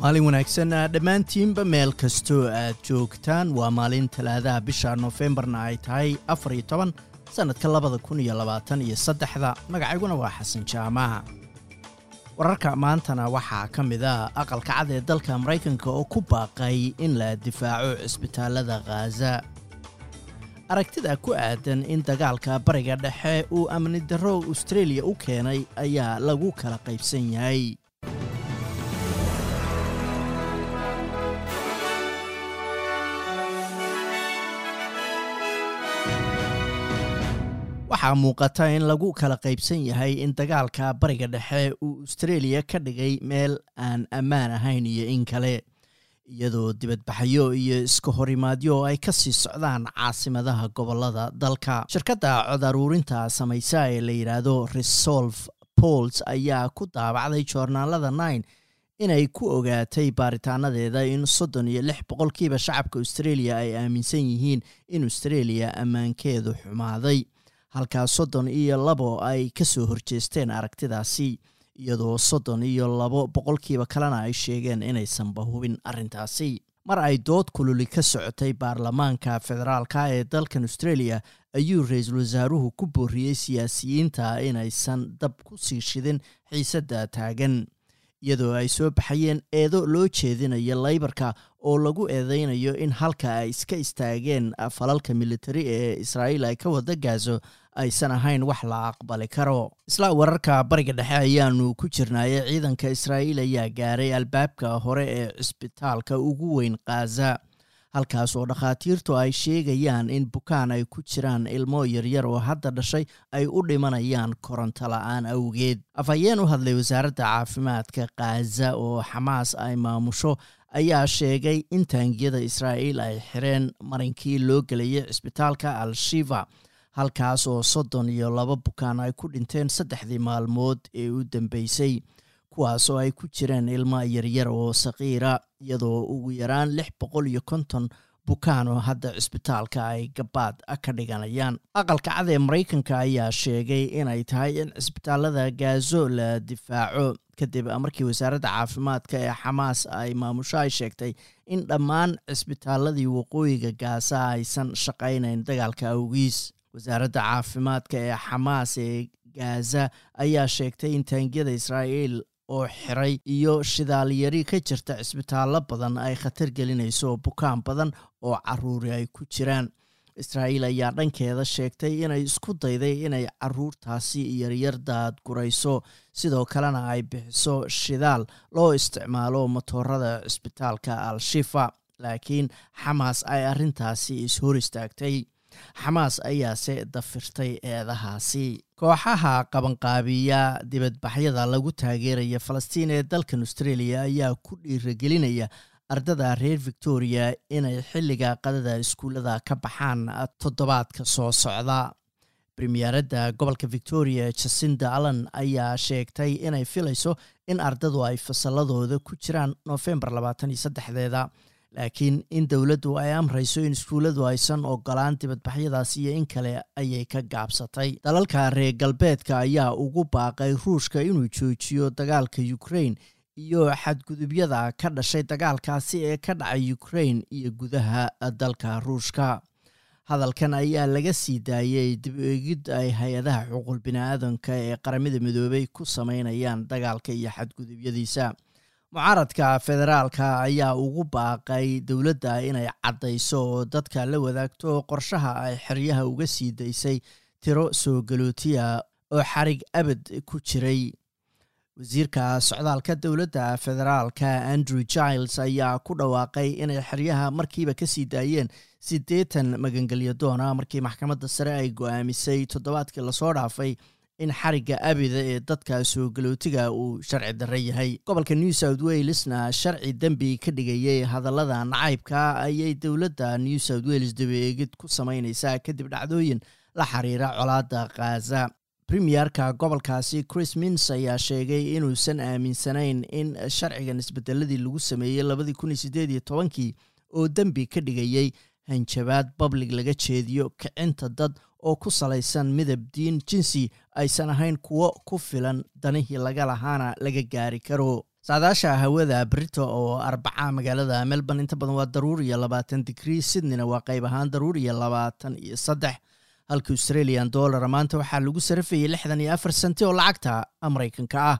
maalin wanaagsan dhammaantiinba meel kastoo aad joogtaan. Waa maalin talaadaha bisha nofembarna ay tahay afar iyo toban sannadka labada kun iyo labaatan iyo saddexda. Magacayguna waa xasan jaamaha. Wararka maantana waxaa ka mid a aqalka cad ee dalka maraykanka oo ku baaqay in la difaaco cisbitaallada khaza aragtida ku aadan in dagaalka bariga dhexe uu amni darro u keenay ayaa lagu kala qaybsan yahay waxaa muuqata in lagu kala qaybsan yahay in dagaalka bariga dhexe uu austareeliya ka dhigay meel aan ammaan ahayn iyo in kale. Iyadoo dibadbaxyo iyo iska horimaadyo ay ka sii socdaan caasimadaha gobollada dalka. Shirkadda cod aruurinta samaysa ee la yidhaahdo resolve pols ayaa ku daabacday joornaalada nine inay ku ogaatay baaritaanadeeda in soddon iyo lix boqolkiiba shacabka australia ay aaminsan yihiin in australia ammaankeedu xumaaday halkaa soddon iyo labo ay ka soo horjeesteen aragtidaasi iyadoo soddon iyo labo boqolkiiba kalena ay sheegeen inaysanba hubin arrintaasi. Mar ay dood kululi ka socotay baarlamaanka federaalka ee dalkan australia ayuu ra'iisul wasaaruhu ku booriyey siyaasiyiinta inaysan dab ku sii shidin xiisadda taagan iyadoo ay soo baxayeen eedo loo jeedinayo laybarka oo lagu eedeynayo in halka ay iska istaageen falalka militari ee israa'iil ay ka wada gaaso aysan ahayn wax la aqbali karo. Isla wararka bariga dhexe ayaanu ku jirnaaye ciidanka israa'iil ayaa gaaray albaabka hore ee cisbitaalka ugu weyn khaza halkaas oo dhakhaatiirtu ay sheegayaan in bukaan ay ku jiraan ilmo yaryar oo hadda dhashay ay u dhimanayaan koronto la'aan awgeed. Afhayeen u hadlay wasaaradda caafimaadka khaza oo xamaas ay maamusho ayaa sheegay in taangiyada israa'iil ay xireen marinkii loo gelayay cisbitaalka al-shiva halkaas oo soddon iyo laba bukaan ay ku dhinteen saddexdii maalmood ee u dambeysay kuwaas oo ay ku jireen ilma yaryar oo saqiira iyadoo ugu yaraan lix boqol iyo konton bukaan oo hadda cisbitaalka ay gabaad ka dhiganayaan. Aqalka cad ee maraykanka ayaa sheegay inay tahay in cisbitaalada gaazo la difaaco kadib markii wasaaradda caafimaadka ee xamaas ay maamusho ay sheegtay in dhammaan cisbitaaladii waqooyiga gaasa aysan shaqaynayn dagaalka awgiis. Wasaaradda caafimaadka ee xamaas ee gaza ayaa sheegtay in taangiyada israa'iil oo xiray iyo shidaalyari ka jirta cisbitaallo badan ay khatar gelinayso bukaan badan oo caruuri ay ku jiraan. Israa'iil ayaa dhankeeda sheegtay inay isku dayday inay caruurtaasi yaryar daadgurayso sidoo kalena ay bixiso shidaal loo isticmaalo motoorada cisbitaalka al-shifa laakiin xamaas ay arrintaasi ishor istaagtay. Xamaas ayaase dafirtay eedahaasi kooxaha qabanqaabiya dibadbaxyada lagu taageeraya falastiin ee dalkan australia ayaa ku dhiiragelinaya ardada reer victoria inay xilliga qadada iskuullada ka baxaan toddobaadka soo socda. Premiyeeradda gobolka victoria jasinda allan ayaa sheegtay inay filayso in ardadu ay fasalladooda ku jiraan noofembar labaatan iyo saddexdeeda laakiin in dowladdu ay amrayso in iskuulladu aysan ogolaan dibadbaxyadaas iyo in kale ayay ka gaabsatay. Dalalka reer galbeedka ayaa ugu baaqay ruushka inuu joojiyo dagaalka ukrain iyo xadgudubyada ka dhashay dagaalkaasi ee ka dhacay ukrain iyo gudaha dalka ruushka. Hadalkan ayaa laga sii daayey dib eegid ay hay'adaha xuquuq bini-aadanka ee qaramada midoobay ku sameynayaan dagaalka iyo xadgudubyadiisa mucaaradka federaalka ayaa ugu baaqay dowladda inay caddayso oo dadka la wadaagto qorshaha ay xeryaha uga sii daysay tiro soo galootiya oo xarig abad ku jiray. Wasiirka socdaalka dowladda federaalka andrew giles ayaa ku dhawaaqay inay xeryaha markiiba ka sii daayeen siddeetan magangelyo doona markii maxkamadda sare ay go'aamisay toddobaadkii la soo dhaafay in xarigga abida ee dadka soo galootiga uu sharci darre yahay. Gobolka new south walesna sharci dembi ka dhigayay hadallada nacaybka ayay dowladda new south wales dabeegid ku samaynaysaa kadib dhacdooyin la xiriira colaadda khaza premierka gobolkaasi chris mins ayaa sheegay inuusan aaminsanayn in sharcigan isbedeladii lagu sameeyey labadii kun iyo sideed iyo tobankii oo dembi ka dhigayay hanjabaad public laga jeediyo kicinta dad oo ku salaysan midab diin jinsi aysan ahayn kuwo ku filan danihii laga lahaana laga gaari karo. Saadaasha hawada brito oo arbaca magaalada melbourne inta badan waa daruur iyo labaatan digrii sydneyna waa qayb ahaan daruur iyo labaatan iyo saddex. Halka australian dollara maanta waxaa lagu sarafayay lixdan iyo afar senti oo lacagta maraykanka ah